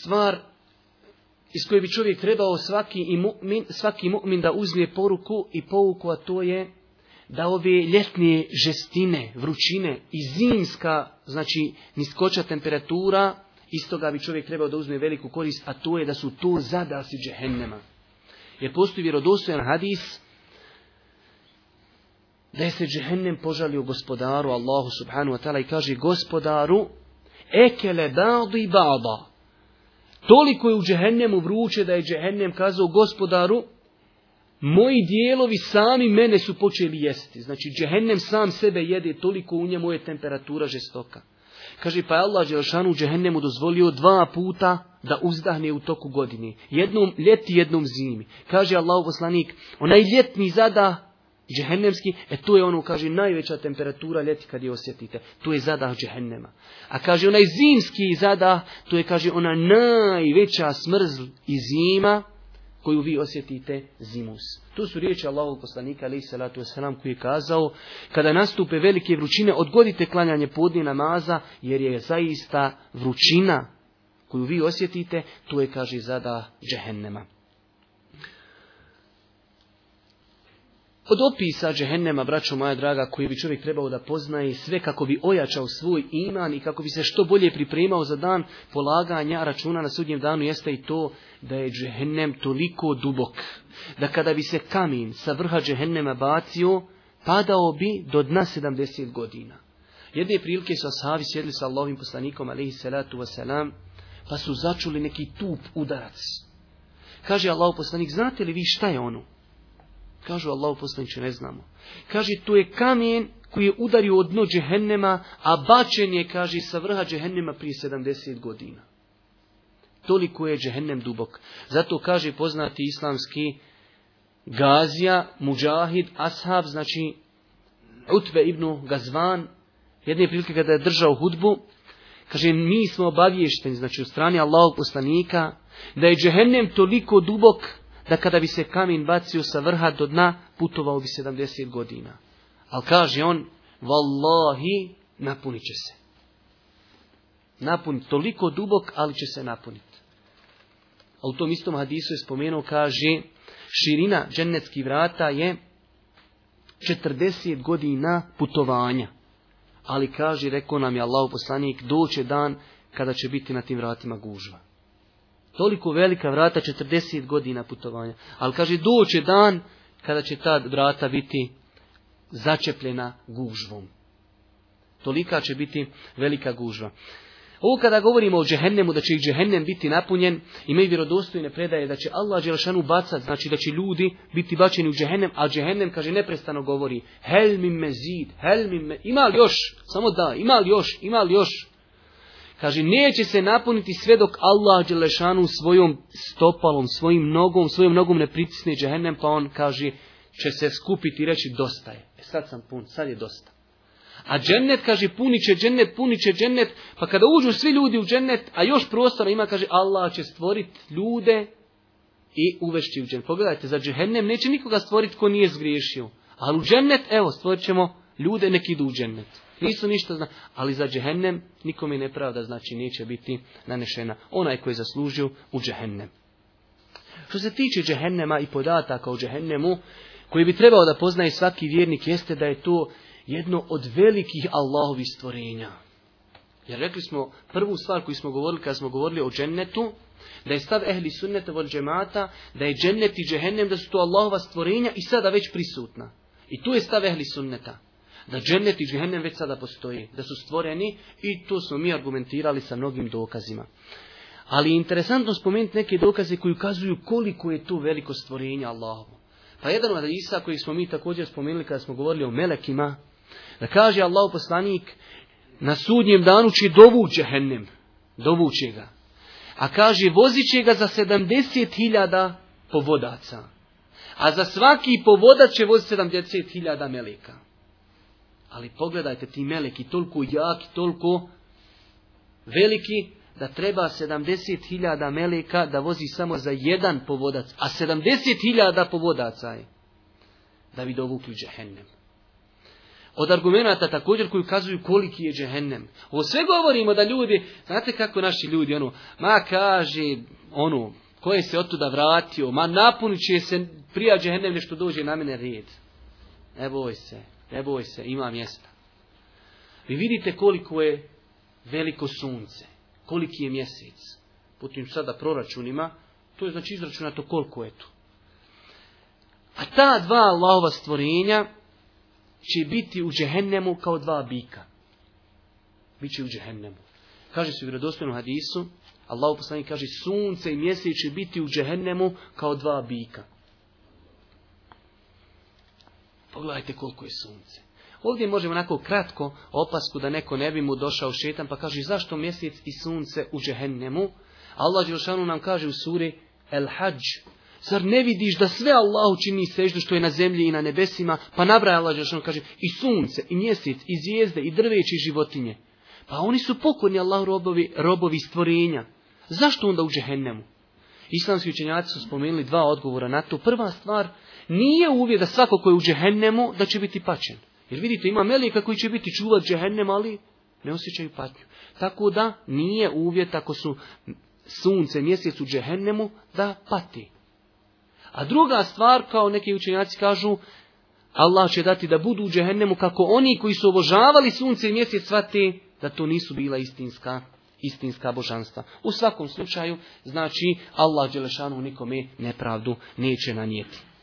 stvar iz koje bi čovjek trebao svaki i mu'min, svaki mu'min da uzme poruku i pouku, a to je da ove ljetne žestine, vrućine i zimska, znači niskoća temperatura, iz toga bi čovjek trebao da uzme veliku korist, a to je da su to zadasi džehennema. Jer postoji vjerodostojan hadis, da je se džehennem požalio gospodaru Allahu subhanu wa ta'ala i kaže gospodaru ekele ba'di ba'da Toliko je u džehennemu vruće da je džehennem kazao gospodaru, moji dijelovi sami mene su počeli jesti. Znači džehennem sam sebe jede, toliko u njemu je temperatura žestoka. Kaže pa je Allah Đelšanu džehennemu dozvolio dva puta da uzdahne u toku godine. Jednom ljeti, jednom zimi. Kaže Allah poslanik, onaj ljetni zadah džehennemski, e tu je ono, kaže, najveća temperatura ljeti kad je osjetite. Tu je zadah džehennema. A kaže, onaj zimski zadah, to je, kaže, ona najveća smrzl i zima koju vi osjetite zimus. Tu su riječi Allahog poslanika, alaih salatu wasalam, koji je kazao, kada nastupe velike vrućine, odgodite klanjanje podnje namaza, jer je zaista vrućina koju vi osjetite, to je, kaže, zadah džehennema. Od opisa džehennema, braćo moja draga, koji bi čovjek trebao da poznaje sve kako bi ojačao svoj iman i kako bi se što bolje pripremao za dan polaganja računa na sudnjem danu, jeste i to da je džehennem toliko dubok, da kada bi se kamin sa vrha džehennema bacio, padao bi do dna 70 godina. Jedne prilike su ashabi sjedli sa Allahovim poslanikom, alaihi salatu wasalam, pa su začuli neki tup udarac. Kaže Allah poslanik, znate li vi šta je ono? Kažu Allahu poslaniče, ne znamo. Kaže, to je kamen koji je udario od dno džehennema, a bačen je, kaže, sa vrha džehennema prije 70 godina. Toliko je džehennem dubok. Zato kaže poznati islamski gazija, muđahid, ashab, znači Utve ibn Gazvan, jedne prilike kada je držao hudbu, kaže, mi smo obavješteni, znači u strani Allahog poslanika, da je džehennem toliko dubok, da kada bi se kamen bacio sa vrha do dna, putovao bi 70 godina. Al kaže on, vallahi, napunit će se. Napunit, toliko dubok, ali će se napunit. Al u tom istom hadisu je spomenuo, kaže, širina džennetskih vrata je 40 godina putovanja. Ali kaže, rekao nam je Allah poslanik, doće dan kada će biti na tim vratima gužva toliko velika vrata 40 godina putovanja. Ali kaže doće dan kada će ta vrata biti začepljena gužvom. Tolika će biti velika gužva. Ovo kada govorimo o džehennemu, da će i džehennem biti napunjen, imaju vjerodostojne predaje da će Allah Đelšanu bacat, znači da će ljudi biti bačeni u džehennem, a džehennem, kaže, neprestano govori, hel mi mezid, hel mi me... ima li još, samo da, ima li još, ima li još, Kaže, neće se napuniti sve dok Allah Đelešanu svojom stopalom, svojim nogom, svojom nogom ne pritisne džehennem, pa on kaže, će se skupiti i reći, dosta je. E sad sam pun, sad je dosta. A džennet, kaže, puni će džennet, puni će džennet, pa kada uđu svi ljudi u džennet, a još prostora ima, kaže, Allah će stvoriti ljude i uvešći u džennet. Pogledajte, za džehennem neće nikoga stvoriti ko nije zgriješio. Ali u džennet, evo, stvorit ćemo ljude, neki idu u džennetu. Nisu ništa zna, ali za džehennem nikom je nepravda, znači neće biti nanešena onaj koji je zaslužio u džehennem. Što se tiče džehennema i podataka o džehennemu, koji bi trebao da poznaje svaki vjernik, jeste da je to jedno od velikih Allahovi stvorenja. Jer rekli smo prvu stvar koju smo govorili kad smo govorili o džennetu, da je stav ehli sunneta vol džemata, da je džennet i džehennem, da su to Allahova stvorenja i sada već prisutna. I tu je stav ehli sunneta da džennet i džehennem već sada postoji, da su stvoreni i to smo mi argumentirali sa mnogim dokazima. Ali interesantno spomenuti neke dokaze koji ukazuju koliko je to veliko stvorenje Allahovo. Pa jedan od Isa koji smo mi također spomenuli kada smo govorili o melekima, da kaže Allah poslanik na sudnjem danu će dovući džehennem, dovući ga. A kaže voziće ga za 70.000 povodaca. A za svaki povodac će voziti 70.000 meleka. Ali pogledajte ti meleki, toliko jaki, toliko veliki, da treba 70.000 meleka da vozi samo za jedan povodac, a 70.000 povodaca je da bi dovukli džehennem. Od argumenta također koji ukazuju koliki je džehennem. Ovo sve govorimo da ljudi, znate kako naši ljudi, ono, ma kaže, ono, ko je se otuda vratio, ma napunit će se prija džehennem nešto dođe na mene red. Ne boj se, Ne boj se, ima mjesta. Vi vidite koliko je veliko sunce, koliki je mjesec. Putim sada proračunima, to je znači izračunato koliko je tu. A ta dva Allahova stvorenja će biti u džehennemu kao dva bika. Biće u džehennemu. Kaže se u vjerodostojnom hadisu, Allah poslani kaže, sunce i mjesec će biti u džehennemu kao dva bika. Pogledajte koliko je sunce. Ovdje možemo onako kratko opasku da neko ne bi mu došao šetan pa kaže zašto mjesec i sunce u džehennemu? Allah Đelšanu nam kaže u suri El Hajj. Zar ne vidiš da sve Allah učini seždu što je na zemlji i na nebesima? Pa nabraja Allah Đelšanu kaže i sunce, i mjesec, i zvijezde, i drveće, i životinje. Pa oni su pokorni Allah robovi, robovi stvorenja. Zašto onda u džehennemu? Islamski učenjaci su spomenuli dva odgovora na to. Prva stvar, nije uvijek da svako ko je u džehennemu, da će biti pačen. Jer vidite, ima melijeka koji će biti čuvat džehennem, ali ne osjećaju patnju. Tako da, nije uvjet ako su sunce, mjesec u džehennemu, da pati. A druga stvar, kao neki učenjaci kažu, Allah će dati da budu u džehennemu, kako oni koji su obožavali sunce i mjesec, shvati da to nisu bila istinska istinska božanstva. U svakom slučaju, znači, Allah Đelešanu nikome nepravdu neće nanijeti.